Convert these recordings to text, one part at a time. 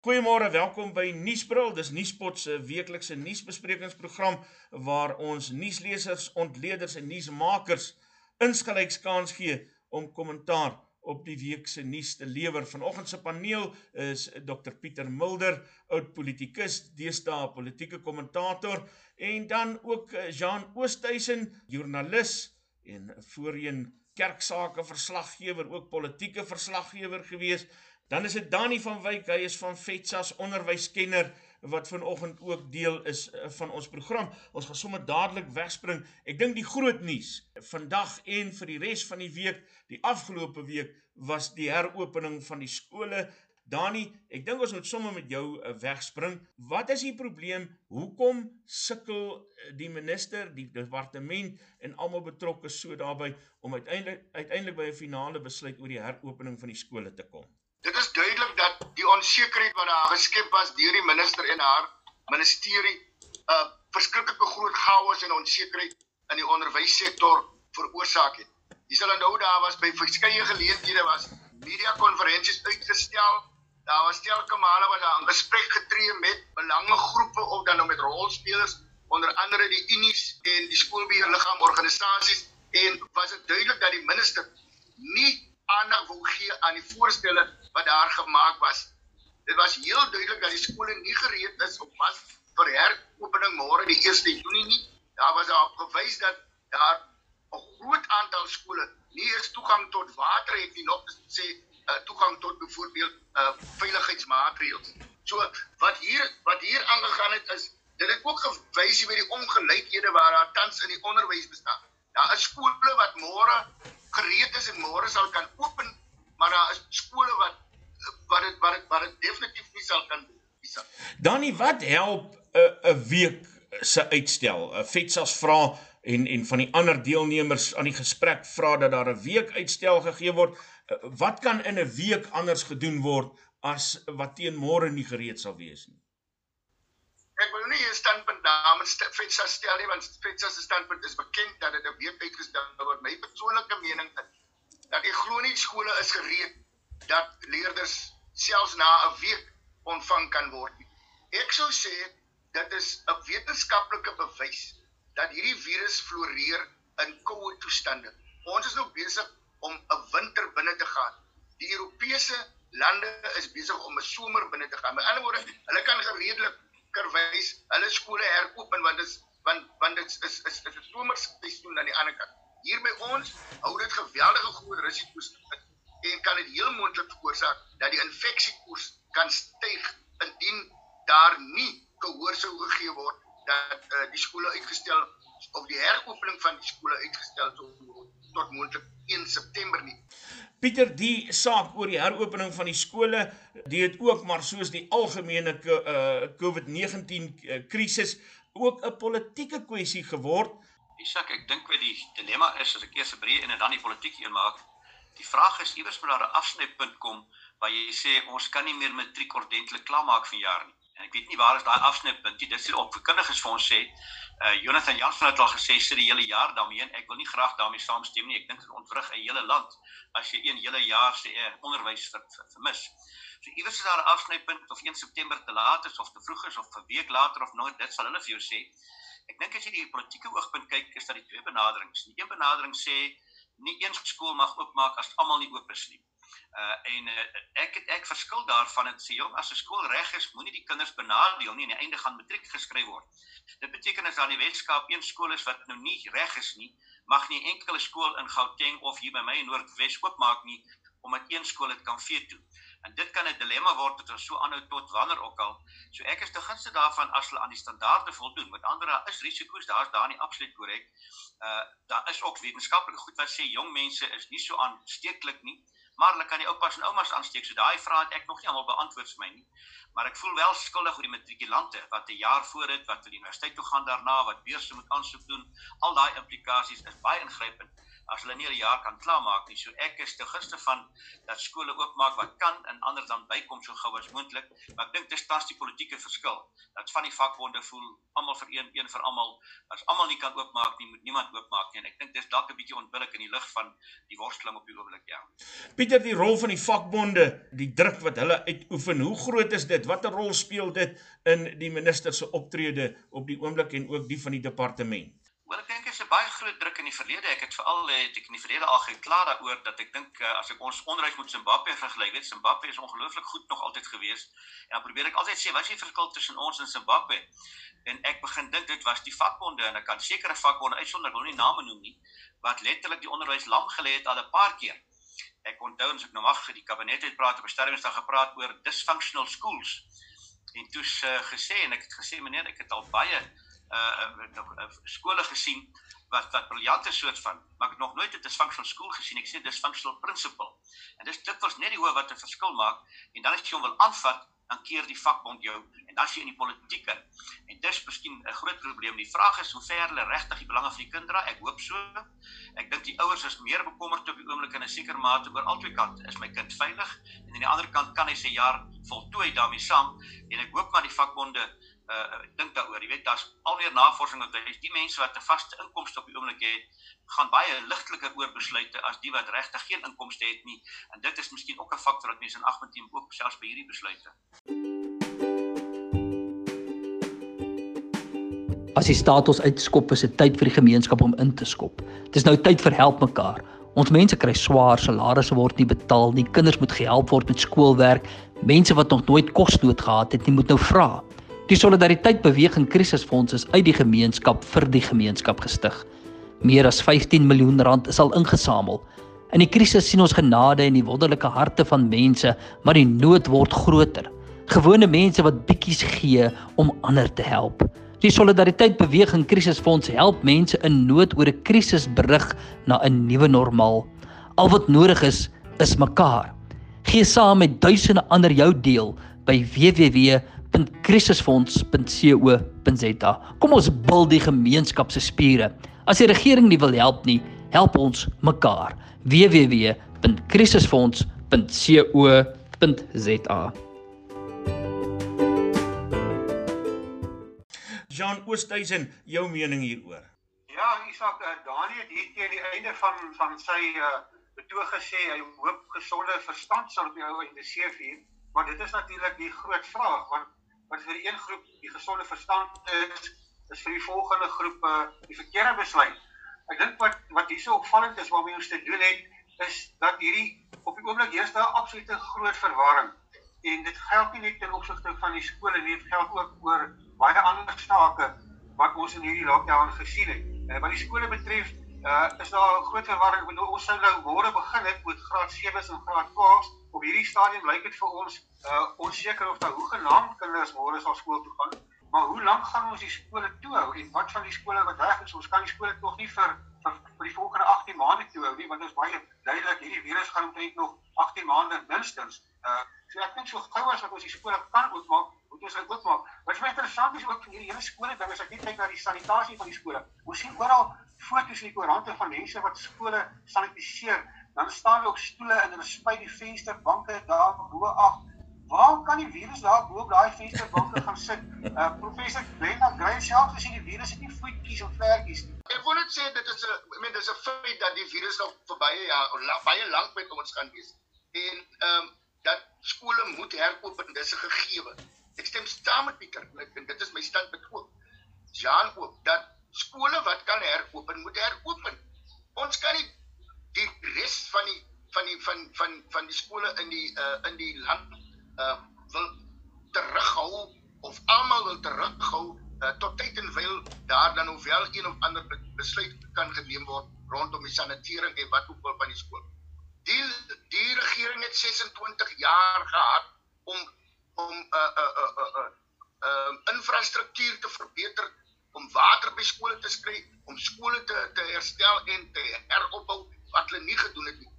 Goeiemôre, welkom by Nuusbril. Dis Nuuspot se weeklikse nuusbesprekingsprogram waar ons nuuslesers, ontleeders en nuusmakers insgelyks kans gee om kommentaar op die week se nuus te lewer. Vanoggend se paneel is Dr Pieter Mulder, oud politikus, deesdae politieke kommentator en dan ook eh, Jean Oosthuizen, joernalis en voorheen kerksake verslaggewer, ook politieke verslaggewer gewees. Dan is dit Dani van Wyk, hy is van Vetsas onderwyskenner wat vanoggend ook deel is eh, van ons program. Ons gaan sommer dadelik wegspring. Ek dink die groot nuus vandag en vir die res van die week, die afgelope week was die heropening van die skole. Dani, ek dink ons moet sommer met jou eh, wegspring. Wat is die probleem? Hoekom sukkel eh, die minister, die departement en almal betrokke so daarbey om uiteindelik uiteindelik by 'n finale besluit oor die heropening van die skole te kom? Dit is duidelik dat die onsekerheid wat daar geskep was deur die minister en haar ministerie 'n uh, verskriklike groot chaos en onsekerheid in die onderwyssektor veroorsaak het. Jy sal onthou daar was by verskeie geleenthede was media konferensies uitgestel. Daar was telke male wat daar 'n gesprek getree met belangegroepe of dan nou met rolspelers onder andere die unies en die skoolbeheerliggaam organisasies en was dit duidelik dat die minister nie aandag wou gee aan die voorstelle wat daar gemaak was. Dit was heel duidelik dat die skole nie gereed is op was vir heropening môre die 1 Junie nie. Daar was daar gewys dat daar 'n groot aantal skole nie eens toegang tot water het nie, nog sê uh, toegang tot byvoorbeeld uh, veiligheidsmaatreëls. So wat hier wat hier aangegaan het is dit het ook gewys by die ongelykhede waar daar tans in die onderwys bestaan. Daar is skole wat môre gereed is en môre sal kan open, maar daar is skole wat wat dit wat wat dit definitief nie sal kan doen. Danie, wat help 'n 'n week se uitstel? Vetsas vra en en van die ander deelnemers aan die gesprek vra dat daar 'n week uitstel gegee word. Wat kan in 'n week anders gedoen word as wat teen môre nie gereed sal wees nie? Ek wil nie 'n standpunt namens Vetsas stel nie want Vetsas se standpunt is bekend dat dit 'n week uitgestel word. My persoonlike mening is dat ek glo nie skole is gereed dat leerders selfs na 'n week ontvang kan word. Ek sou sê dit is 'n wetenskaplike bewys dat hierdie virus floreer in koue toestande. Ons is nou besig om 'n winter binne te gaan. Die Europese lande is besig om 'n somer binne te gaan. Met ander woorde, hulle kan gereedelik kerwys hulle skole heropen want dit is want want dit is is is 'n somerseisoen aan die ander kant. Hier by ons hou dit geweldige groot risiko's en kan dit heel moontlik veroorsaak dat die infeksiekoers kan styg indien daar nie gehoor sou gegee word dat uh, die skole uitgestel of die heropening van die skole uitgestel word tot moontlik 1 September nie. Pieter, die saak oor die heropening van die skole, dit het ook maar soos die algemene uh, COVID-19 uh, krisis ook 'n politieke kwessie geword. Isak, ek dink wat die dilemma is as ek eers 'n breë en dan die politiek een maak, Die vraag is iewers moet daar 'n afsnypunt kom waar jy sê ons kan nie meer matriek ordentlik klaarmaak vir jaar nie. En ek weet nie waar is daai afsnypunt nie. Dit sê op verkundiges vir ons sê, uh Jonathan Jansen het al gesê sit die hele jaar daarmee en ek wil nie graag daarmee saamstem nie. Ek dink dit ontwrig 'n hele land as jy een hele jaar se uh, onderwys ver, ver, vermis. So iewers is daar 'n afsnypunt of 1 September te laat is of te vroeg is of 'n week later of nooit, dit sal hulle vir jou sê. Ek dink as jy die politieke oogpunt kyk, is daar die twee benaderings. Die een benadering sê nie een skool mag oopmaak as almal nie oop is nie. Uh en uh, ek ek verskil daarvan en sê jong as 'n skool reg is, moenie die kinders benadeel nie en aan die einde gaan matriek geskryf word. Dit beteken as daar in die Weskaap een skool is wat nou nie reg is nie, mag nie enkele skool in Gauteng of hier by my in Noordwes oopmaak nie omdat een skool dit kan veto. En dit kan 'n dilemma word tot ons so aanhou tot wanneer ook al. So ek is te gunste daarvan as hulle aan die standaarde voldoen. Met ander woorde, is risiko's daar's daar nie absoluut korrek. Uh daar is ook wetenskaplike goed wat sê jong mense is nie so aansteeklik nie, maar hulle kan die oupas en oumas aansteek. So daai vraag het ek nog nie almal beantwoord vir my nie. Maar ek voel wel skuldig oor die matrikulante wat 'n jaar voor dit wat vir die universiteit toe gaan daarna wat beurse moet aansoek doen. Al daai implikasies is baie ingrypend as hulle nie 'n jaar kan klaarmaak nie. So ek is te gunste van dat skole oopmaak wat kan en ander dan bykom so gou as moontlik. Maar ek dink dis tans die politieke verskil. Dat van die vakbonde voel almal vir een een vir almal. As almal nie kan oopmaak nie, moet niemand oopmaak nie. En ek dink dis dalk 'n bietjie onbillik in die lig van die worsteling op die oomblik, ja. Pieter, die rol van die vakbonde, die druk wat hulle uitoefen, hoe groot is dit? Watter rol speel dit in die minister se optrede op die oomblik en ook die van die departement? Wel ek dink dit is 'n baie groot druk in die verlede. Ek het veral het ek in die verlede al gekla daaroor dat ek dink eh, as ek ons onderwys met Zimbabwe vergelyk, weet Zimbabwe is ongelooflik goed nog altyd gewees. En dan probeer ek altyd sê, wat is die verskil tussen ons en Zimbabwe? En ek begin dink dit was die vakbonde en ek kan sekere vakbonde uitsonder, ek wil nie name noem nie, wat letterlik die onderwys lam gelê het al 'n paar keer. Ek onthou as ek nou mag vir die kabinet het praat op 'n stadiumsdag gepraat oor dysfunctional schools. En toe's uh, gesê en ek het gesê meneer, ek het al baie uh, uh, skole gesien wat wat briljante soort van maar ek het nog nooit 'n dysfunctional school gesien. Ek sê dysfunctional principle en dis dit was net die hoe wat 'n verskil maak en dan as jy hom wil aanvat dan keer die vakbond jou en dan as jy in die politiek in. En dis miskien 'n groot probleem. Die vraag is hoe ver hulle regtig die belange van die kind dra ek hoop so. Ek dink die ouers is meer bekommerd op die oomblik in 'n sekere mate oor albei kante is my kind veilig en aan die ander kant kan hy sy jaar voltooi daarmee saam. En ek hoop maar die vakbonde uh dink daaroor. Jy weet daar's alweer navorsing wat wys die mense wat 'n vaste inkomste op die oomblik het, gaan baie ligteliker oor besluite as die wat regtig geen inkomste het nie. En dit is miskien ook 'n faktor wat mense in ag moet neem ook selfs by hierdie besluite. As die staat ons uitskop, is dit tyd vir die gemeenskap om in te skop. Dis nou tyd vir help mekaar. Ons mense kry swaar, salarisse word nie betaal nie, kinders moet gehelp word met skoolwerk. Mense wat nog nooit kosnood gehad het nie, moet nou vra. Die solidariteit beweging krisisfonds is uit die gemeenskap vir die gemeenskap gestig. Meer as 15 miljoen rand is al ingesamel. In die krisis sien ons genade in die wonderlike harte van mense, maar die nood word groter. Gewone mense wat bietjies gee om ander te help. Die solidariteit beweging krisisfonds help mense in nood oor 'n krisis berig na 'n nuwe normaal. Al wat nodig is, is mekaar. Gee saam met duisende ander jou deel by www www.krisisfonds.co.za. Kom ons bil die gemeenskap se spiere. As die regering nie wil help nie, help ons mekaar. www.krisisfonds.co.za. Jean Oosthuizen, jou mening hieroor? Ja, Isak, uh, Dani het hier teen die einde van van sy uh, betoog gesê hy hoop gesonde verstand sal op jou in die CV, maar dit is natuurlik die groot vraag want wat vir die een groep die gesonde verstand is, is vir die volgende groep uh, die verkeerde besluit. Ek dink wat wat hierso opvallend is waarmee ons te doen het is dat hierdie op die oomblik heers daar absolute groot verwarring en dit geld nie net ten opsigte van die skole nie, dit geld ook oor baie ander sake wat ons in hierdie lockdown gesien het. En uh, wat die skole betref, uh, is daar 'n groot verwarring. Bedoel ons sou nou môre begin het met graad 7s en graad 12s. Op hierdie stadium lyk dit vir ons uh onseker of daar hoe genaamd kinders môre sal skool toe gaan. Maar hoe lank gaan ons die skole toe hou en wat van die skole wat reg is, ons kan die skole tog nie vir vir, vir die volgende 18 maande toe hou nie, want ons baie duidelik hierdie virus gaan omtrent nog 18 maande minstens. Uh so ek dink so gou as wat ons die skole kan oopmaak, moet ons dit oopmaak. Wat vir interessant is ook van hierdie hele skole ding is ek net kyk na die sanitasie van die skole. Ons sien oral foto's in die koerante van mense wat skole sanitiseer. Dan staan hulle op stoele en hulle spuit die vensterbanke daar bo af Waar kan die virus daar bo op daai vensterbanke gaan sit? Uh professor Glenn Gray self gesê die virus het nie voetjies of vlekkies nie. Ek wil net sê dit is 'n I mean dis 'n feit dat die virus nog vir baie ja baie lank met ons gaan wees. En ehm um, dat skole moet heropen, dis 'n gegewe. Ek stem saam met Pieter. Ek dink dit is my standpunt ook. Jan ook dat skole wat kan heropen, moet heropen. Ons kan nie die res van die van die van van van die skole in die uh in die land uh wil terughou of almal wil terughou uh, tot tyd en wyl daar dan hoewel een of ander besluit kan geneem word rondom die sanitering en wat ook al van die skool. Die die regering het 26 jaar gehad om om uh, uh, uh, uh, uh, uh, infrastruktuur te verbeter, om water by skole te skry, om skole te te herstel en te heropbou wat hulle nie gedoen het nie.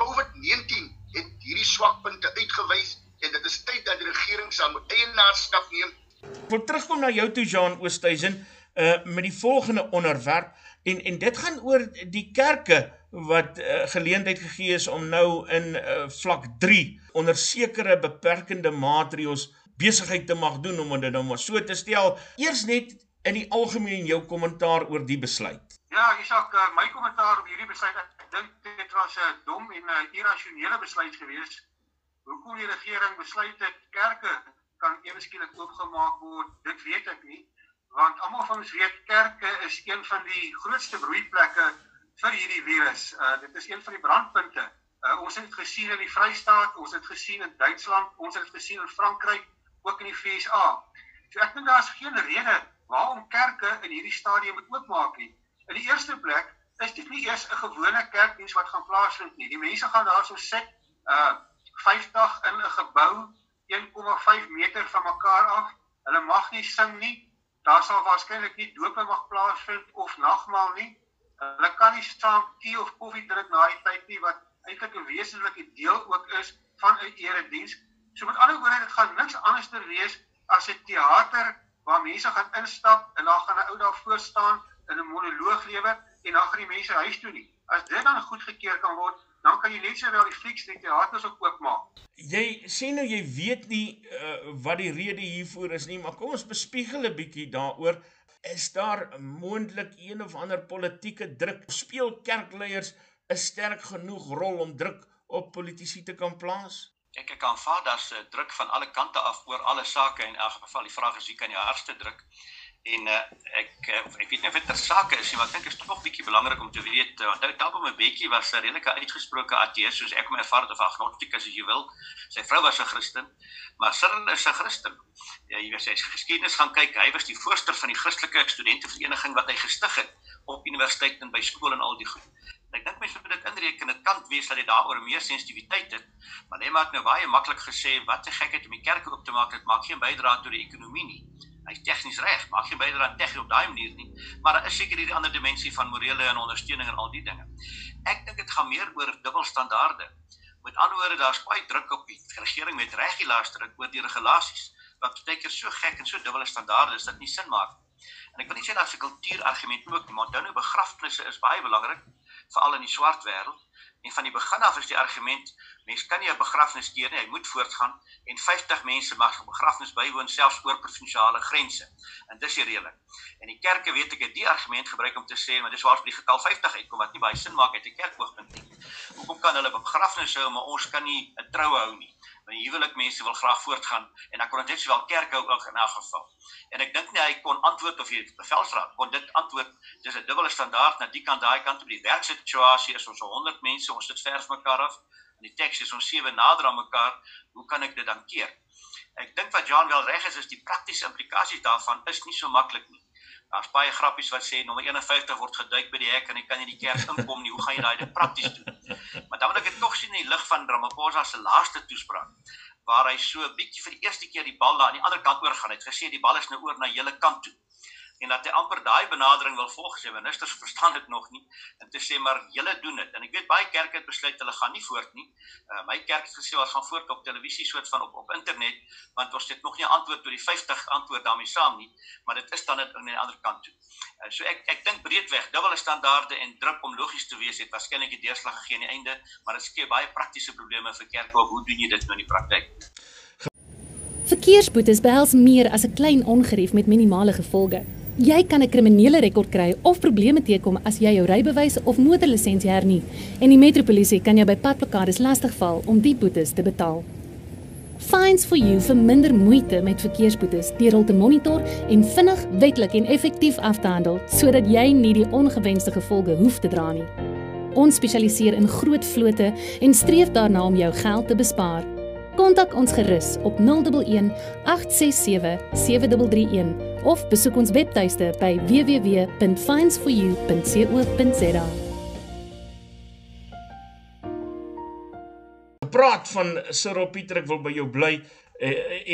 COVID-19 het hierdie swakpunte uitgewys en dit is tyd dat die regering sal moet eienaarskap neem. Ek wil terugkom na jou toe Jean Oosthuizen uh met die volgende onderwerp. En en dit gaan oor die kerke wat uh, geleentheid gegee is om nou in uh, vlak 3 onder sekere beperkende maatreëls besigheid te mag doen om dit nou maar so te stel. Eers net in die algemeen jou kommentaar oor die besluit. Ja, Isak, uh, my kommentaar op hierdie besluit, ek dink dit was 'n uh, dom en 'n uh, irrasionele besluit geweest. Hoekom die regering besluit het kerke kan ewe skielik oopgemaak word, dit weet ek nie want almal van ons weet kerke is een van die grootste broeiplekke vir hierdie virus. Uh dit is een van die brandpunte. Uh ons het gesien in die Vrystaat, ons het gesien in Duitsland, ons het gesien in Frankryk, ook in die VSA. So ek dink daar is geen rede waarom kerke in hierdie stadium moet oopmaak nie. In die eerste plek is dit nie eers 'n gewone kerkdiens wat gaan plaasvind nie. Die mense gaan daarso sit uh 50 in 'n gebou 1,5 meter van mekaar af. Hulle mag nie sing nie daar sal waarskynlik nie dope mag plaasvind of nagmaal nie. Hulle kan nie saam tee of koffie drink na die tyd nie wat eintlik 'n wesenlike deel ook is van 'n erediens. So met ander woorde, dit gaan niks anderster wees as 'n teater waar mense gaan instap en daar gaan 'n ou daar voor staan in 'n monoloog lewer en dan gaan die mense huis toe nie. As dit dan goedgekeur kan word, dan kan jy net so wel die flieks die teaters ook oopmaak. Jy sê nou jy weet nie uh, wat die rede hiervoor is nie, maar kom ons bespiegel 'n bietjie daaroor. Is daar moontlik een of ander politieke druk? Speel kerkleiers 'n sterk genoeg rol om druk op politici te kan plaas? Ek ek aanvaar dat 'n druk van alle kante af oor alle sake en in elk geval die vraag is wie kan die hardste druk? En uh, ek uh, ek weet nie of dit ter sake is maar ek dink is tog 'n bietjie belangrik om te weet. Uh, onthou Tabo Mbeki was 'n redelike uitgesproke ateïs soos ek hom ervaar het of agnostikus as jy wil. Sy vrou was 'n Christen, maar Cyril is 'n Christen. Ja, jy weet sy geskiedenis gaan kyk. Hy was die voorsteur van die Christelike studentevereniging wat hy gestig het op universiteit en by skool en al die goed. Ek dink mense moet dit inreken. Dit kan wees dat hy daaroor meer sensitiwiteit het, maar net maar ek nou baie maklik gesê wat 'n gekheid om die kerk oop te maak, dit maak geen bydrae tot die ekonomie nie hy's tegnies reg, maak geen bydrae aan tegnies op daai manier nie, maar daar is seker hierdie ander dimensie van morele en ondersteuning en al die dinge. Ek dink dit gaan meer oor dubbelstandaarde. Met ander woorde, daar's baie druk op die regering met regulasies druk oor die regulasies wat baie keer so gek en so dubbele standaarde is dat nie sin maak. En ek wil nie sê dat se kultuurargument ook nie, maar onthou nou begrafnisse is baie belangrik veral in die swart wêreld. En van die begin af is die argument mens kan nie 'n begrafnis keer nie, hy moet voortgaan en 50 mense mag 'n begrafnis bywoon selfs oor provinsiale grense. En dis die reëling. En die kerke weet ek het die argument gebruik om te sê maar dis waar die getal 50 uitkom wat nie baie sin maak uit 'n kerkoogpunt nie. Hoekom kan hulle begrafnisse hou maar ons kan nie 'n troue hou nie? Want huwelik mense wil graag voortgaan en dan kon dit net sowel kerk hou ook in 'n geval. En ek dink nie hy kon antwoord of hy bevelsraad kon dit antwoord. Dis 'n dubbele standaard na die kant daai kant op die werksituasie is ons 100 mense, ons sit vers mekaar af in die teks is ons sewe nader aan mekaar, hoe kan ek dit dan keer? Ek dink wat Jan wel reg is is die praktiese implikasies daarvan is nie so maklik nie. Daar's baie grappies wat sê nommer 51 word geduik by die hek en jy kan nie die kerk inkom nie. Hoe gaan jy daai dit prakties doen? Maar dan wil ek dit tog sien in die lig van Ramaphosa se laaste toespraak waar hy so 'n bietjie vir die eerste keer die bal daar aan die ander kant oorgaan het. Gesê die bal is nou oor na julle kant toe en dat hy amper daai benadering wil volg sy ministers verstaan dit nog nie en te sê maar julle doen dit. En ek weet baie kerke het besluit hulle gaan nie voort nie. Uh, my kerk het gesê ons gaan voort op televisie soort van op op internet want ons het nog nie antwoord tot die 50 antwoord daarmee saam nie maar dit is dan net aan die ander kant toe. Uh, so ek ek dink breedweg dubbele standaarde en druk om logies te wees het waarskynlik die deurslag gegee aan die einde maar dit skep baie praktiese probleme vir kerke hoe doen jy dit nou in die praktyk? Verkeersboetes behels meer as 'n klein ongerief met minimale gevolge. Jy kan 'n kriminele rekord kry of probleme teekom as jy jou rybewys of motorlisensie hernie en die metropolisie kan jou by padplakkades lastigval om die boetes te betaal. Fines for you vir minder moeite met verkeersboetes deur hul te monitor en vinnig, wetlik en effektief af te handel sodat jy nie die ongewenste gevolge hoef te dra nie. Ons spesialiseer in groot vlote en streef daarna om jou geld te bespaar. Kontak ons gerus op 011 867 7331 of besoek ons webtuiste by www.finds4u.co.za. Praat van Cyril Pieter, ek wil by jou bly eh,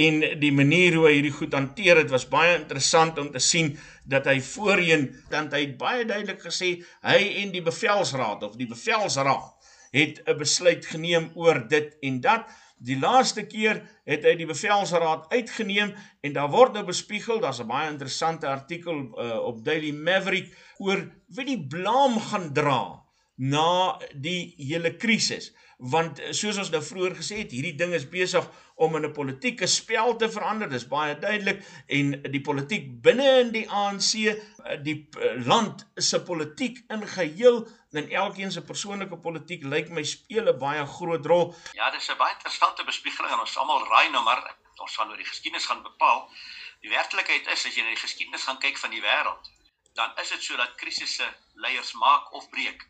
en die manier hoe hy hierdie goed hanteer het was baie interessant om te sien dat hy voorheen dan hy baie duidelik gesê hy en die bevelsraad of die bevelsraad het 'n besluit geneem oor dit en dat Die laaste keer het hy die bevelsraad uitgeneem en daar word nou bespiegel, daar's 'n baie interessante artikel uh, op Daily Maverick oor wie die blame gaan dra na die hele krisis. Want soos ons nou vroeër gesê het hierdie ding is besig om in 'n politieke spel te verander dis baie duidelik. En die politiek binne in die ANC die land se politiek in geheel en elkeen se persoonlike politiek lyk my speel 'n baie groot rol ja dis 'n baie interessante bespiegeling en ons almal raai nou maar ons gaan oor die geskiedenis gaan bepaal die werklikheid is as jy na die geskiedenis gaan kyk van die wêreld dan is dit so dat krisisse leiers maak of breek.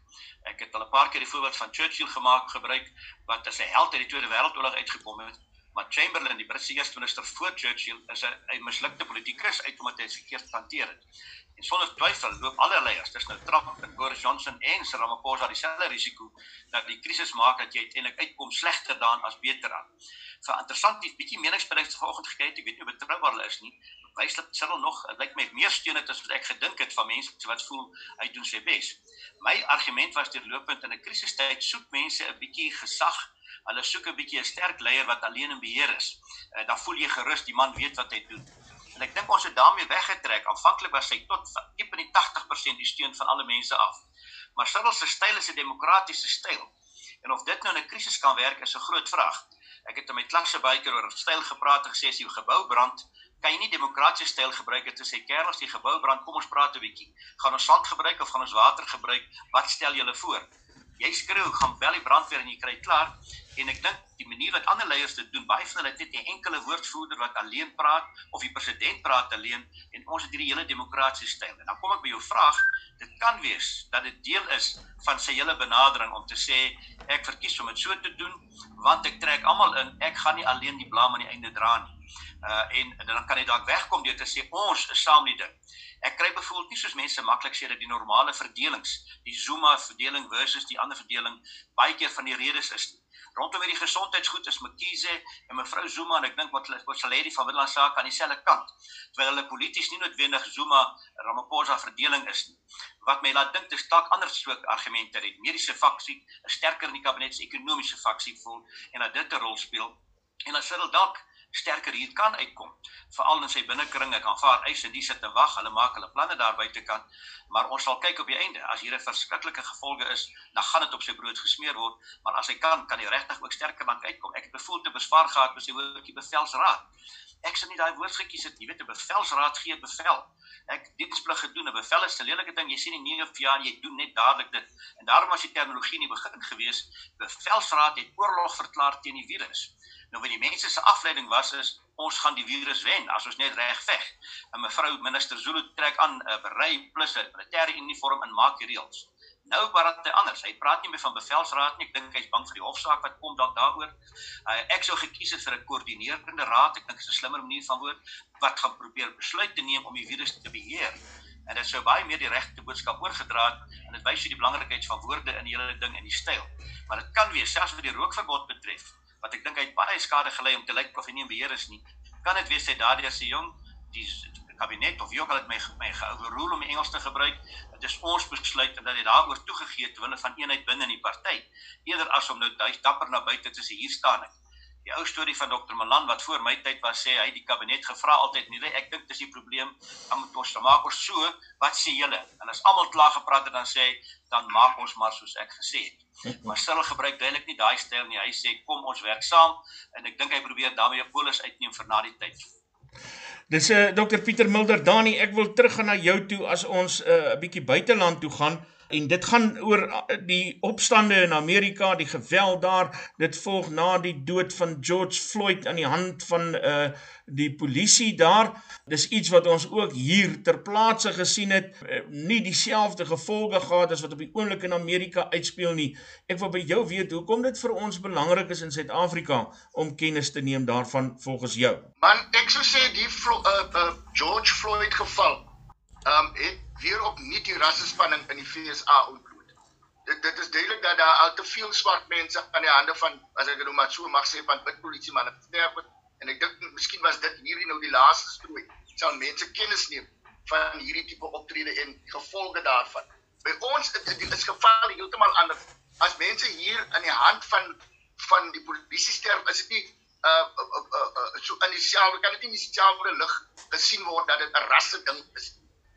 Ek het al 'n paar keer die voorbeeld van Churchill gemaak gebruik wat as 'n held uit die Tweede Wêreldoorlog uitgekom het, maar Chamberlain, die Britse eerste minister voor Churchill, is 'n mislukte politikus uit omdat hy verkeerd hanteer het. En sonder twyfel loop alle leiers, dis nou Trump en Boris Johnson en Cyril Ramaphosa dieselfde risiko dat die krisis maak dat jy uiteindelik uitkom slegter daan as beter aan. Vir interessant, 'n bietjie meningsberigs vanoggend gekry, ek weet nie betroubaar hulle is nie, wys dat Cyril nog lyk my meer steun het as wat ek gedink het van mense wat voel hy doen sy bes. My argument was deurlopend in 'n krisistyd soek mense 'n bietjie gesag. Hulle soek 'n bietjie 'n sterk leier wat alleen in beheer is. Uh, dan voel jy gerus die man weet wat hy doen. En ek dink ons het daarmee weggetrek. Aanvanklik was hy tot diep in die 80% die steun van alle mense af. Maar Cyril se styl is 'n demokratiese styl. En of dit nou in 'n krisis kan werk is 'n groot vraag. Ek het in my klasse baie keer oor styl gepraat en gesê as jy 'n gebou brand, kan jy nie demokratiese styl gebruik het te sê kerels die gebou brand kom ons praat 'n bietjie gaan ons sand gebruik of gaan ons water gebruik wat stel julle voor jy skreeu gaan bel die brandweer en jy kry klaar en ek dink die manier wat ander leiers dit doen baie van hulle het net 'n enkele woordvoerder wat alleen praat of die president praat alleen en ons het hierdie hele demokratiese styl en dan kom ek by jou vraag dit kan wees dat dit deel is van sy hele benadering om te sê ek verkies om dit so te doen want ek trek almal in ek gaan nie alleen die blame aan die einde dra nie uh en, en dan kan jy dalk wegkom deur te sê ons is saam die ding. Ek kry byvoorbeeld nie soos mense maklik sê dat die normale verdelings, die Zuma verdeling versus die ander verdeling baie keer van die redes is nie. Rondom hierdie gesondheidsgoed is Mkhize en mevrou Zuma en ek dink wat wat sal hê die van Witland saak aan dieselfde kant terwyl hulle polities nie noodwendig Zuma Ramaphosa verdeling is nie. Wat my laat dink dis dalk ander soort argumente het. Mediese faksie is sterker in die kabinet se ekonomiese faksie voel en dat dit 'n rol speel en sê hulle dalk sterker hier kan uitkom. Veral in sy binnekring, ek aanvaar eis en die sit te wag, hulle maak hulle planne daar buite kan, maar ons sal kyk op die einde. As hier 'n verskriklike gevolge is, dan gaan dit op sy brood gesmeer word, maar as hy kan, kan hy regtig ook sterker dan uitkom. Ek het bevoel te beswaar gehad met sy woordjie bevelsraad. Ek sou nie daai woord gekies het, jy weet 'n bevelsraad gee bevel. Ek diensplig gedoen, 'n bevel is 'n lelike ding. Jy sien nie nie of ja, jy doen net dadelik dit. En daarom was die terminologie nie begin gewees. Bevelsraad het oorlog verklaar teen die virus. Nou wat die mense se afleiding was is ons gaan die virus wen as ons net reg veg. En mevrou minister Zulu trek aan 'n uh, berei plus 'n militêre uniform en maak reëls. Nou praat hy anders. Hy praat nie meer van bevelsraad nie. Ek dink hy's bang vir die hofsaak wat kom dalk daaroor. Uh, ek sou gekies het vir 'n koördinerende raad. Ek dink dit is 'n slimmer manier van woord wat gaan probeer besluit te neem om die virus te beheer. En dit sou baie meer die regte boodskap oorgedra het en dit wys jy die belangrikheid van woorde in die hele ding en die styl. Maar dit kan wees selfs wat die rookverbod betref wat ek dink hy het baie skade gelei om te lyk of hy nie in beheer is nie. Kan dit wees hy daardeur se jong die kabinet of wie ook al het my my geoverrule om Engels te gebruik. Dit is ons besluit en dat hy daaroor toegegee het terwyl van eenheid binne in die party eerder as om nou duis dapper na buite te sê hier staan ek. Die ou storie van Dr. Malan wat voor my tyd was sê hy die kabinet gevra altyd nie. Ek dink dis die probleem. Dan moet ons maak ons so, wat sê julle? En as almal klaar gepraat het dan sê dan maak ons maar soos ek gesê het. Maar Cyril gebruik duidelik nie daai styl nie. Hy sê kom ons werk saam en ek dink hy probeer daarmee 'n polis uitneem vir na die tyd. Dis 'n uh, Dr Pieter Mulder. Dani, ek wil teruggaan na jou toe as ons eh, 'n uh, bietjie buiteland toe gaan en dit gaan oor uh, die opstande in Amerika, die geweld daar. Dit volg na die dood van George Floyd aan die hand van uh die polisie daar. Dis iets wat ons ook hier ter plaatse gesien het, uh, nie dieselfde gevolge gehad as wat op die oomblik in Amerika uitspeel nie. Ek wil by jou weet hoekom dit vir ons belangrik is in Suid-Afrika om kennis te neem daarvan volgens jou. Man, ek sou sê die Flo uh, uh George Floyd geval um het weer opnuut die rassespanning in die FSA ontbloot. Dit dit is duidelik dat daar al te veel swart mense aan die hande van as ek dit nou maar so mag sê van wit polisie manne sterf het en ek dink miskien was dit hierdie nou die laaste strooi. Sal mense kennis neem van hierdie tipe optrede en gevolge daarvan. By ons dit is geval heeltemal anders. As mense hier aan die hand van van die polisie sterf is dit nie uh, uh, uh, uh so in dieselfde kan dit nie dieselfde lig gesien word dat dit 'n rasse ding is.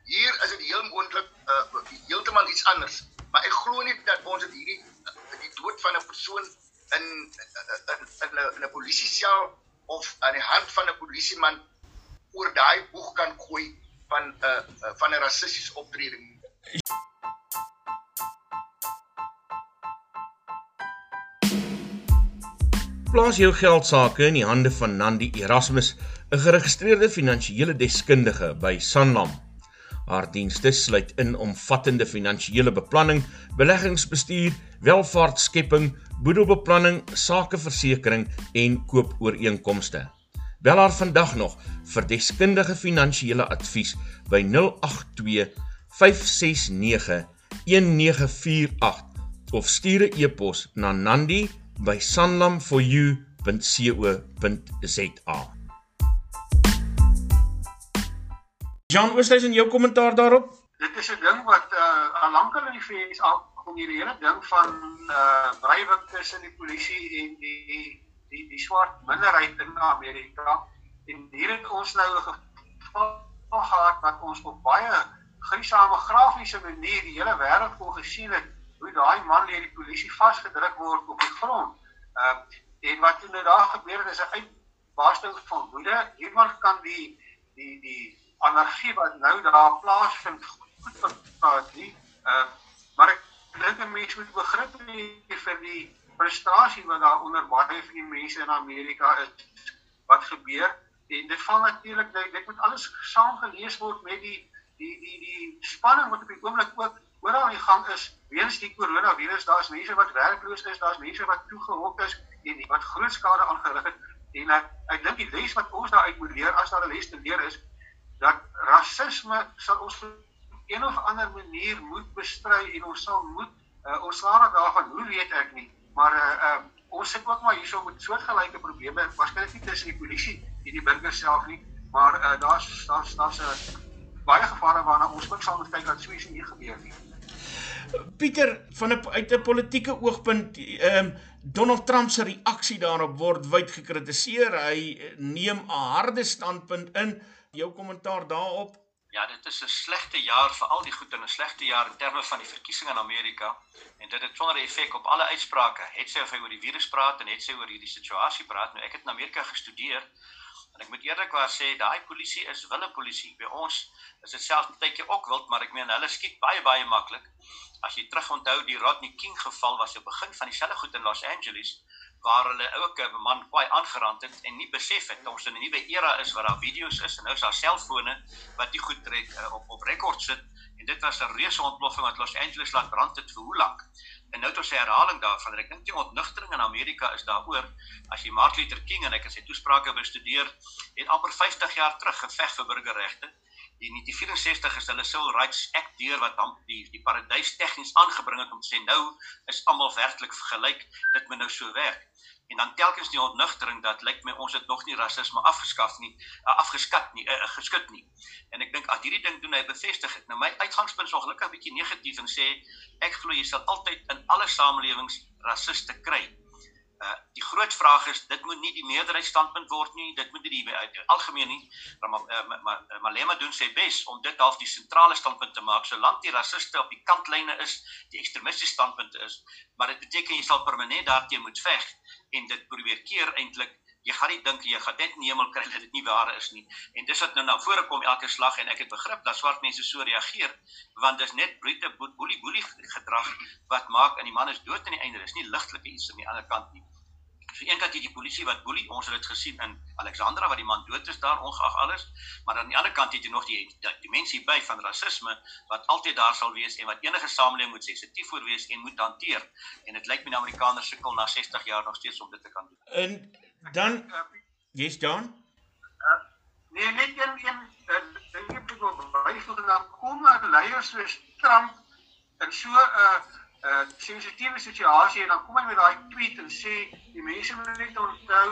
Hier is dit heel moontlik uh, heeltemal iets anders. Maar ek glo nie dat ons dit hierdie die dood van 'n persoon in in in 'n 'n polisie sel of aan die hand van 'n polisieman oor daai boeg kan gooi van 'n uh, van 'n rassistiese optrede. Plaas jou geld sake in die hande van Nandi Erasmus, 'n geregistreerde finansiële deskundige by Sanlam. Haar dienste sluit in omvattende finansiële beplanning, beleggingsbestuur, welvaartskepping, boedelbeplanning, sakeversekering en koopooreenkomste. Bel haar vandag nog vir deskundige finansiële advies by 082 569 1948 of stuur 'n e-pos na nandi@sanlamforyou.co.za. Jan Oosthuys en jou kommentaar daarop? Dit is 'n ding wat uh, al lankal in die VS afkom hierdie hele ding van uh brywing tussen die polisie en die die die swart minderheid in Amerika en hier het ons nou 'n geval gehad wat ons op baie gruisame grafiese manier die hele wêreld kon gesien het hoe daai man deur die polisie vasgedruk word op die grond. Uh en wat toe nou daar gebeur het is 'n uitbarsting van woede. Iemand kan die die die anargie wat nou daar plaasvind goed verklaar nie. Uh maar ek dink 'n mens moet begrip hê vir die frustrasie wat daar onder baie van die mense in Amerika is wat gebeur en dit val natuurlik dit, dit moet alles saam gelees word met die die die die spanning wat op die oomblik ook oral aan die gang is weens die koronavirus daar's mense wat werkloos is daar's mense wat toegehok is en wat groot skade aangerig het en ek, ek dink die les wat ons daaruit moet leer as daar 'n les te leer is dat rasisme sal ons op een of ander manier moet bestry en ons sal moet uh, ons slaag daarvan hoe weet ek nie Maar uh, uh ons sit ook maar hierso met soortgelyke probleme, waarskynlik nie tussen die polisie en die burger self nie, maar uh daar's daar's daar's 'n uh, baie gevare waarna ons moet kyk dat so iets nie gebeur nie. Pieter van 'n uit 'n politieke oogpunt, ehm um, Donald Trump se reaksie daarop word wyd gekritiseer. Hy neem 'n harde standpunt in. Jou kommentaar daarop? Ja, dit is 'n slegte jaar vir al die goed en 'n slegte jaar in terme van die verkiesing in Amerika en dit het sonder effek op alle uitsprake. Het sy of hy oor die virus praat en het sy oor hierdie situasie praat. Nou ek het in Amerika gestudeer en ek moet eerlikwaar sê daai polisie is wille polisie. By ons is dit selfs baie keer ook wild, maar ek meen hulle skiet baie baie maklik. As jy terug onthou die Rodney King geval was op begin van dieselfde goed in Los Angeles waar hulle ook 'n man kwai aangerand het en nie besef het ons in 'n nuwe era is waar daar video's is en nou is daar selfone wat die goed trek uh, op op rekord sit. En dit was 'n reuse ontploffing wat Los Angeles laat brand het vir hoe lank en nou ons 'n herhaling daarvan. En ek dink die ontnugtering in Amerika is daaroor. As jy Martin Luther King en ek het sy toesprake bestudeer het amper 50 jaar terug geveg vir burgerregte in 1964 is hulle Civil Rights Act deur wat dan die die paradys tegnies aangebring het om te sê nou is almal werklik gelyk dit moet nou so werk. En dan telkens die ontnugtering dat lyk my ons het nog nie rasisme afgeskaf nie uh, afgeskat nie uh, geskit nie. En ek dink as hierdie ding doen hy bevestig het nou my uitgangspunt is ongelukkig 'n bietjie negatief en sê ek glo jy sal altyd in alle samelewings rasiste kry Uh die groot vraag is dit moet nie die meerderheidsstandpunt word nie, dit moet nie die uit algemeen nie. Maar uh, maar Malema doen sy bes om dit half die sentrale standpunt te maak solank die rasiste op die kantlyne is, die ekstremistiese standpunte is, maar dit beteken jy sal permanent daarteen moet veg en dit probeer keer eintlik jy gaan nie dink jy gaan net in die hemel kry dat dit nie waar is nie. En dis wat nou na vore kom elke slag en ek het begrip dat swart mense so reageer want dis net brute boelie boelie gedrag wat maak en die man is dood aan die einde. Dis nie ligtelike iets aan die ander kant nie. So eendag het die polisie wat boelie, ons het dit gesien in Alexandra waar die man dood is daar ongeag alles, maar aan die ander kant het jy nog die dimensie by van rasisme wat altyd daar sal wees en wat enige samelewing moet sensitief voor wees en moet hanteer. En dit lyk my die Amerikaners sukkel na 60 jaar nog steeds om dit te kan doen. En dan jy's John? Nee, net een een ding ek wil byvoeg dan kom maar leiers soos Trump en so 'n uh, uh, sensitiewe situasie en dan kom hy met daai tweet en sê die mense moet net onthou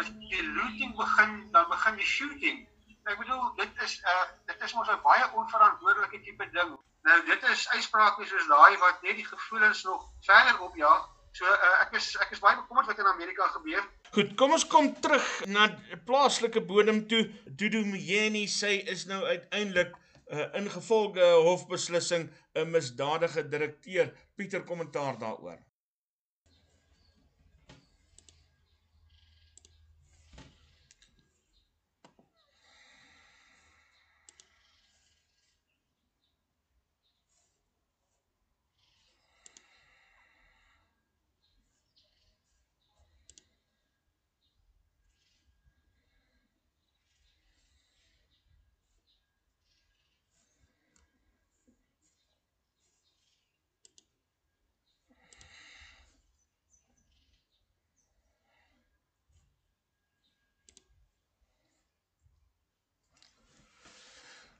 as die looting begin dan begin die shooting. Ek bedoel dit is 'n uh, dit is mos 'n baie onverantwoordelike tipe ding. Nou dit is uitsprake soos daai wat net die gevoelens nog verder opjaag So uh, ek is ek is baie bekommerd wat in Amerika gebeur. Goed, kom ons kom terug na plaaslike bodem toe. Dudu Mjeni sê is nou uiteindelik uh, ingevolge hofbeslissing 'n misdadige direkteur. Pieter kommentaar daaroor.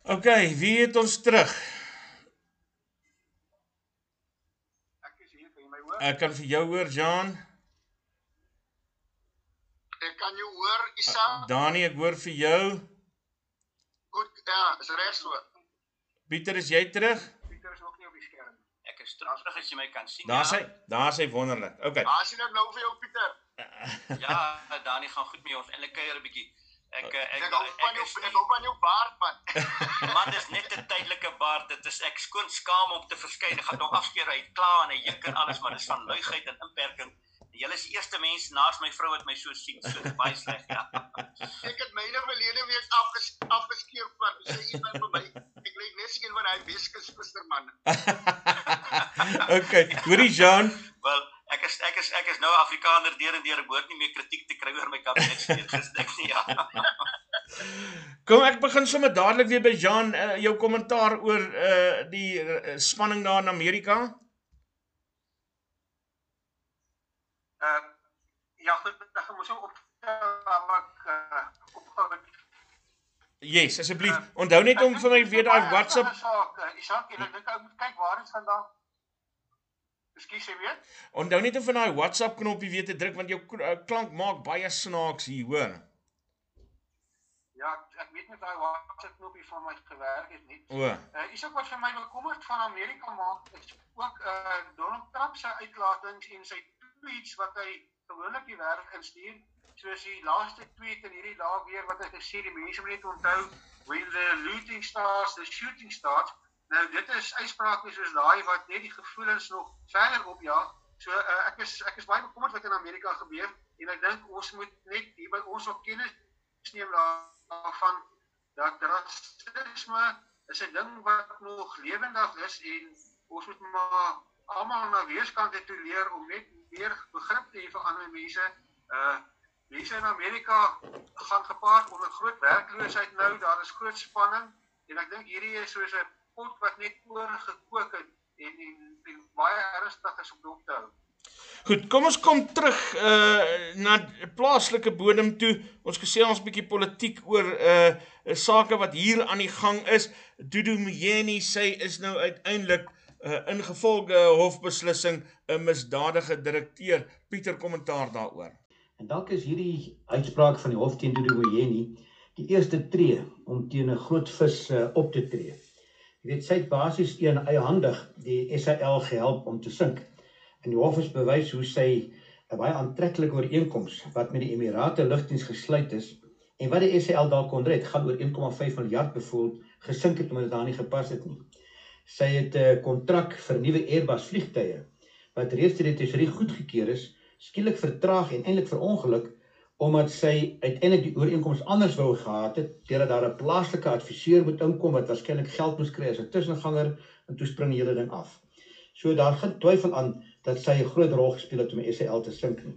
OK, wie het ons terug? Ek is hier, kan jy my hoor? Ek kan vir jou hoor, Jan. Ek kan jou hoor, Isa. Dani, ek hoor vir jou. Goed, ja, is reg so. Pieter, is jy terug? Pieter is ook nie op die skerm. Ek is terug as jy my kan sien. Daar's ja. hy. Daar's hy wonderlik. OK. Waar sien ek nou vir jou Pieter? Ja, Dani gaan goed met ons. Eintlik kuier 'n bietjie. Ek eh, ek Ek hou van jou, ek hou van jou baard man. Man, dis net 'n tydelike baard. Dit is ek skoon skaam om te verskyn. Ek gaan hom afskeer uit klaar en hy juk en alles, maar dis van luigheid en inperking. Julle is die eerste mens naas my vrou wat my so sien. So baie sleg, ja. Ek het myne verlede week afges, afgeskeer man. Sê iemand vir my, ek lyk net een van daai Weskus gisterman. OK. Hoorie Jan, Wel, ek is ek is ek is nou 'n Afrikaner deur en deur. Ek behoort nie meer kritiek te kry oor my kabinetsleer gestek nie, ja. kom ek begin sommer dadelik weer by Jan, uh, jou kommentaar oor uh die uh, spanning daar in Amerika. Uh ja, goed, ek moet so opstel maar ek uh, opgehou het. Yes, asseblief. Onthou net om vir my weer daai WhatsApp saak, uh, Isak, ek dink ek moet kyk waar dit vandaan. Ekskuus, jy weet? Onthou net om vir daai WhatsApp knoppie weer te druk want jou uh, klank maak baie snaaks hier, hoor. Ja, ek- weet net daai WhatsApp knoppie van my gewerk het nie. O. Uh, Isak wat vir my bekommerd van Amerika maak is ook uh Donald Trump se uitlatings en sy tweets wat hy gewoonlik die wêreld instuur. Soos die laaste tweet in hierdie dae weer wat hy gesê die mense moet net onthou when the looting starts, the shooting starts. Nou dit is uitsprake soos daai wat net die gevoelens nog verder opjaag. So uh, ek is ek is baie bekommerd wat in Amerika gebeur en ek dink ons moet net hier by ons op kennis neem daarvan dat rasisme is 'n ding wat nog lewendig is en ons moet maar almal na weerskante toe leer om net meer begrip te hê vir ander mense. Uh mense in Amerika gaan gepaard onder groot werkloosheid nou, daar is groot spanning en ek dink hierdie is soos 'n pot wat net oorgekook het en en, en baie ernstig is om dop te hou. Goed, kom ons kom terug uh na plaaslike bodem toe. Ons gesê ons bietjie politiek oor uh sake wat hier aan die gang is. Dudu Mjeni sê is nou uiteindelik uh ingevolge hofbeslissing 'n misdadige direkteur. Pieter kommentaar daaroor. En dalk is hierdie uitspraak van die hof teen Dudu Boyeni die eerste tree om teen 'n groot vis uh, op te tree. Jy weet sy het basies een eiehandig die SAL gehelp om te sink. En die hof het bewys hoe sy 'n baie aantreklike ooreenkoms wat met die Emirate Lugdiens gesluit is en wat die SAL dalk kon red, gaan oor 1,5 miljard bevoel gesink het omdat dit daar nie gepas het nie. Sy het 'n kontrak vir nuwe Airbus vliegtye wat reeds deur die tesourier goedgekeur is, skielik vertraag en eintlik verongeluk omdat sy uiteindelik die ooreenkoms anders wou gehad het deurdat daar 'n plaaslike adviseur moet inkom wat waarskynlik geld moes kry as 'n tussenganger en toe spring die hele ding af. So daar geen twyfel aan dat sy 'n groot rol gespeel het om die SAL te sink nie.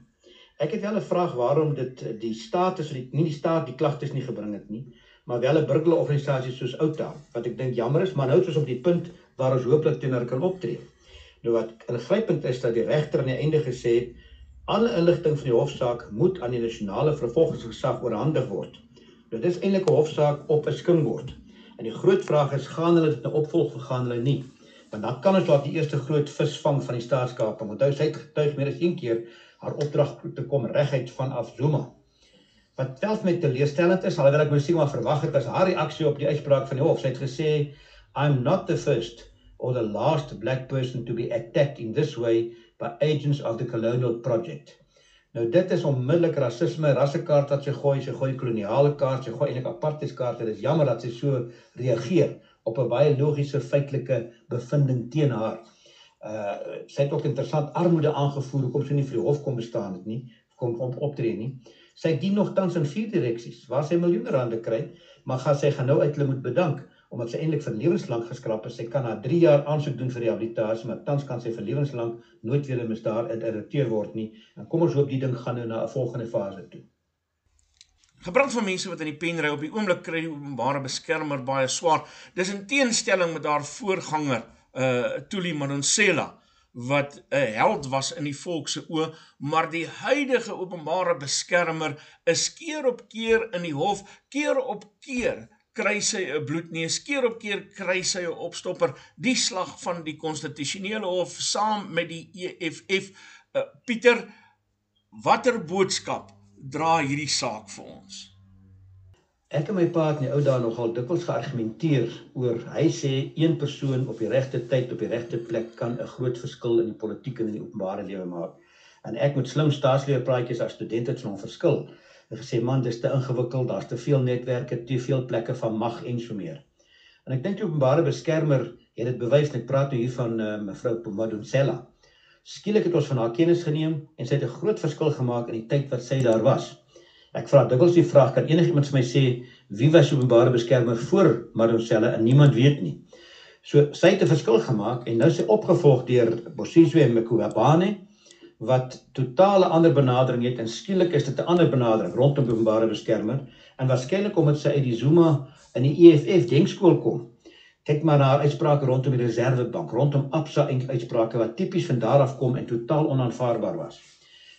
Ek het wel 'n vraag waarom dit die staat is die nie die staat die klagtes nie gebring het nie, maar wel 'n burgerorganisasie soos Outa wat ek dink jammer is, maar nou is ons op die punt waar ons hooplik teenoor kan optree. Nou wat ingrypend is dat die regter aan die einde gesê het alle inligting van die hofsaak moet aan die nasionale vervolgingsgesag oorhandig word. Nou dis eintlik 'n hofsaak op 'n skinkbord. En die groot vraag is gaan hulle dit nou opvolg of gaan hulle nie? Want dan kan ons dalk die eerste groot vis vang van die staatskaping. Onthou sy het getuig meer as een keer haar opdrag te kom reguit vanaf Zuma. Wat wel my teleurstellend is, alhoewel ek moes maar verwag het as haar reaksie op die uitspraak van die hof. Sy het gesê I'm not the first or the last black person to be attacked in this way by agents of the colonial project. Nou dit is onmiddellik rasisme, rassekaart wat sy gooi, sy gooi koloniale kaart, sy gooi eintlik apartheidskaart. Dit is jammer dat sy so reageer op 'n baie logiese feitelike bevinding teen haar. Uh sy het ook interessant armoede aangevoer hoekom sy nie vir die hof kom bestaan het nie, kom kom optree nie. Sy dien nog tans in vier direksies waar sy miljoene rande kry, maar gaan sy gaan nou uit hulle moet bedank omdat sy eintlik vir lewenslank geskraap is. Sy kan na 3 jaar aansoek doen vir rehabilitasie, maar tans kan sy vir lewenslank nooit weer 'n misdaad uitredakteur word nie. En kom ons hoop die ding gaan nou na 'n volgende fase toe. Gebrand van mense wat in die pen ry op die oomblik kry die openbare beskermer baie swaar. Dis in teenstelling met haar voorganger, uh Tuli Madonsela wat 'n held was in die volk se oë, maar die huidige openbare beskermer is keer op keer in die hof, keer op keer kry sy 'n bloedneus, keer op keer kry sy 'n opstopper, die slag van die konstitusionele hof saam met die EFF. Uh, Pieter, watter boodskap dra hierdie saak vir ons? Ek en my pa het in die ou dae nogal dikwels geargumenteer oor hy sê een persoon op die regte tyd op die regte plek kan 'n groot verskil in die politiek en in die openbare lewe maak. En ek moet slim staatsleer praatjies as student het van verskil en gesê man dis te ingewikkeld, daar's te veel netwerke, te veel plekke van mag en so meer. En ek dink die openbare beskermer het dit bewys, ek praat nou hier van uh, mevrou Pomadoncella. Skielik het ons van haar kennis geneem en sy het 'n groot verskil gemaak in die tyd wat sy daar was. Ek vra dikwels die vraag kan enigiemand vir my sê wie was openbare beskermer voor Madoncella en niemand weet nie. So sy het 'n verskil gemaak en nou sy opgevolg deur Bosiswe Mkhwebane wat totale ander benadering het en skielik is dit 'n ander benadering rondom openbare beskermer en waarskynlik omdat sy uit die Zuma in die EFF denkskool kom. Kyk maar na haar uitsprake rondom die Reservebank, rondom Absa en uitsprake wat tipies van daar af kom en totaal onaanvaarbaar was.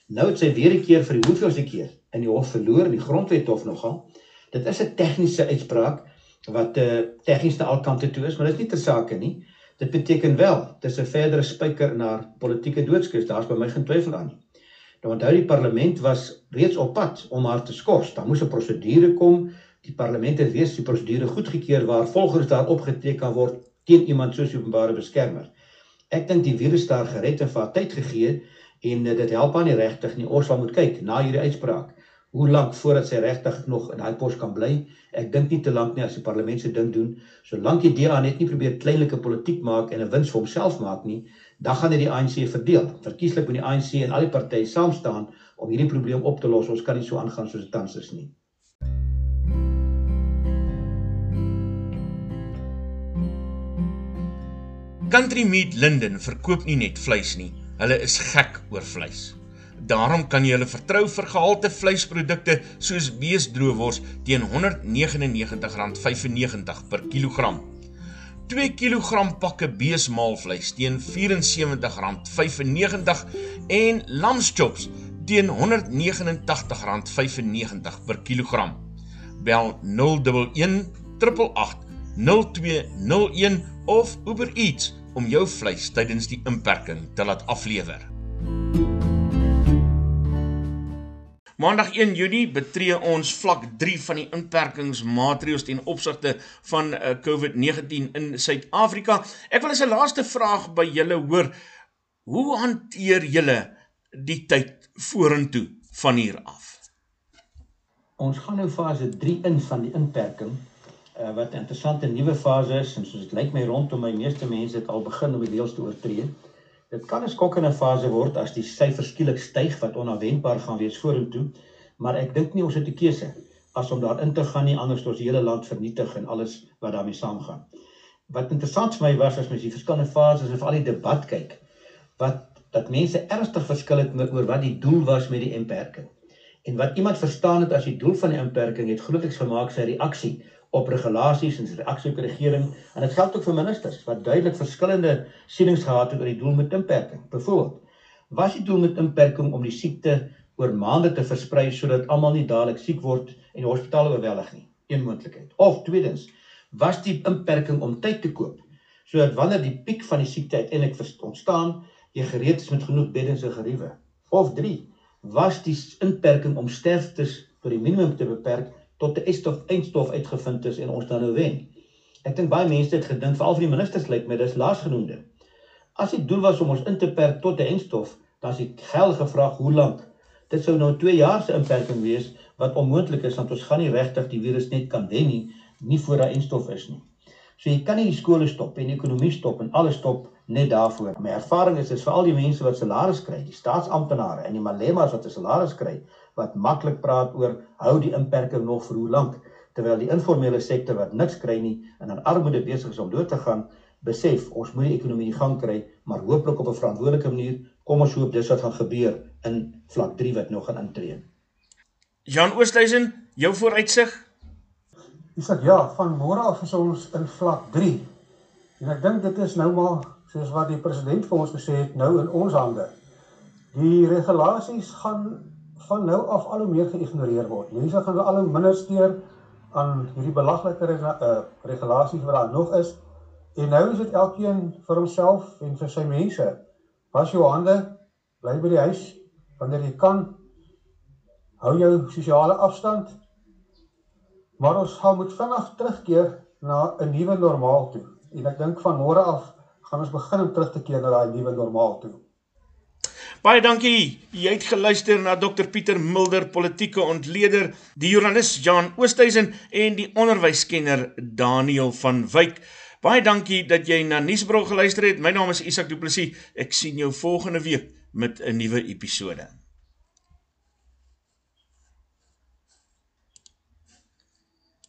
Nou het sy weer 'n keer vir die hoeveelste keer in die hof verloor in die grondwet hof nogal. Dit is 'n tegniese uitspraak wat eh uh, tegnies na al kante toe is, maar dit is nie ter sake nie. Dit beteken wel, dis 'n verdere spyker na politieke doodskus. Daar's by my geen twyfel aan nie. Nou onthou die parlement was reeds op pad om haar te skors. Daar moes 'n prosedure kom. Die parlement het weer die prosedure goedgekeur waar volgens daar opgeteken word teen iemand soos openbare beskermer. Ek dink die virus daar gered en vir tyd gegee en eh, dit help aan die regtig nie. Ons sal moet kyk na hierdie uitspraak hoe lank voordat sy regtig nog in daai pos kan bly. Ek dink nie te lank nie as die parlement se ding doen. Solank die DA net nie probeer kleinlike politiek maak en 'n wins vir homself maak nie, dan gaan dit die ANC verdeel. Verkieslik moet die ANC en al die partye saam staan om hierdie probleem op te los. Ons kan nie so aangaan soos dit tans is nie. Country Meat Linden verkoop nie net vleis nie. Hulle is gek oor vleis. Daarom kan jy hulle vertrou vir gehalte vleisprodukte soos beesdroewors teen R199.95 per kilogram. 2 kg pakke beesmaalvleis teen R74.95 en lamschops teen R189.95 per kilogram. Bel 011 888 of Uber Eats om jou vleis tydens die inperking te laat aflewer. Maandag 1 Junie betree ons vlak 3 van die inperkingsmaatreëls ten opsigte van uh, COVID-19 in Suid-Afrika. Ek wil as 'n laaste vraag by julle hoor, hoe hanteer julle die tyd vorentoe van hier af? Ons gaan nou fase 3 in van die inperking. Uh, wat 'n interessante nuwe fase is en soos dit lyk my rondom my meeste mense het al begin om die reëls te oortree. Dit kan 'n skokkende fase word as die syfers skielik styg wat onverwendbaar gaan wees vorentoe, maar ek dink nie ons het 'n keuse as om daarin te gaan nie anders ons hele land vernietig en alles wat daarmee saamgaan. Wat interessant vir my was as mens die verskillende fases of al die debat kyk, wat dat mense ernstig verskil het oor wat die doel was met die inperking. En wat iemand verstaan het as die doel van die inperking het grootliks gemaak sy reaksie op regulasies en reaksie op die regering en dit geld ook vir ministers wat duidelik verskillende sienings gehad het oor die doel met inperking. Byvoorbeeld, was die doel met inperking om die siekte oor maande te versprei sodat almal nie dadelik siek word en die hospitale oorweldig nie? Een moontlikheid. Of tweedens, was die inperking om tyd te koop sodat wanneer die piek van die siekte uiteindelik ontstaan, jy gereed is met genoeg beddens en geriewe? Of 3, was die inperking om sterftes tot die minimum te beperk tot 'n estof eindstof uitgevind is en ons dan nou wen. Ek dink baie mense het gedink veral vir die ministers lyk my dis laasgenoemde As die doel was om ons in te perk tot 'n enstof, dan is die geld gevra hoe lank? Dit sou nou 2 jaar se inperking wees wat onmoontlik is want ons gaan nie regtig die virus net kan wen nie, nie voor daai enstof is nie. So jy kan nie die skole stop en die ekonomie stop en alles stop net daarvoor. My ervaring is dis vir al die mense wat salaris kry, die staatsamptenare en die malemas wat 'n salaris kry, wat maklik praat oor hou die inperking nog vir hoe lank terwyl die informele sektor wat niks kry nie en aan armoede besig is om dood te gaan besef ons moet die ekonomie in gang kry maar hooplik op 'n verantwoordelike manier. Kom ons hoop dis wat gaan gebeur in vlak 3 wat nog gaan intree. Jan Oosthuizen jou vooruitsig Ek sê ja van môre af is ons in vlak 3 en ek dink dit is nou maar soos wat die president vir ons gesê het nou in ons hande. Die regulasies gaan van nou af al hoe meer geïgnoreer word. Mense gaan al hoe minder steur aan hierdie belaglike uh, regulasies wat daar nog is. En nou is dit elkeen vir homself en vir sy mense. Was jou hande, bly by die huis wanneer jy kan. Hou jou sosiale afstand. Maar ons gaan moet vinnig terugkeer na 'n nuwe normaal toe. En ek dink van môre af gaan ons begin om terug te keer na daai nuwe normaal toe. Baie dankie. Jy het geluister na Dr Pieter Mulder, politieke ontleder, die joernalis Jan Oosthuizen en die onderwyskenner Daniel van Wyk. Baie dankie dat jy na Nuusbrug geluister het. My naam is Isak Du Plessis. Ek sien jou volgende week met 'n nuwe episode.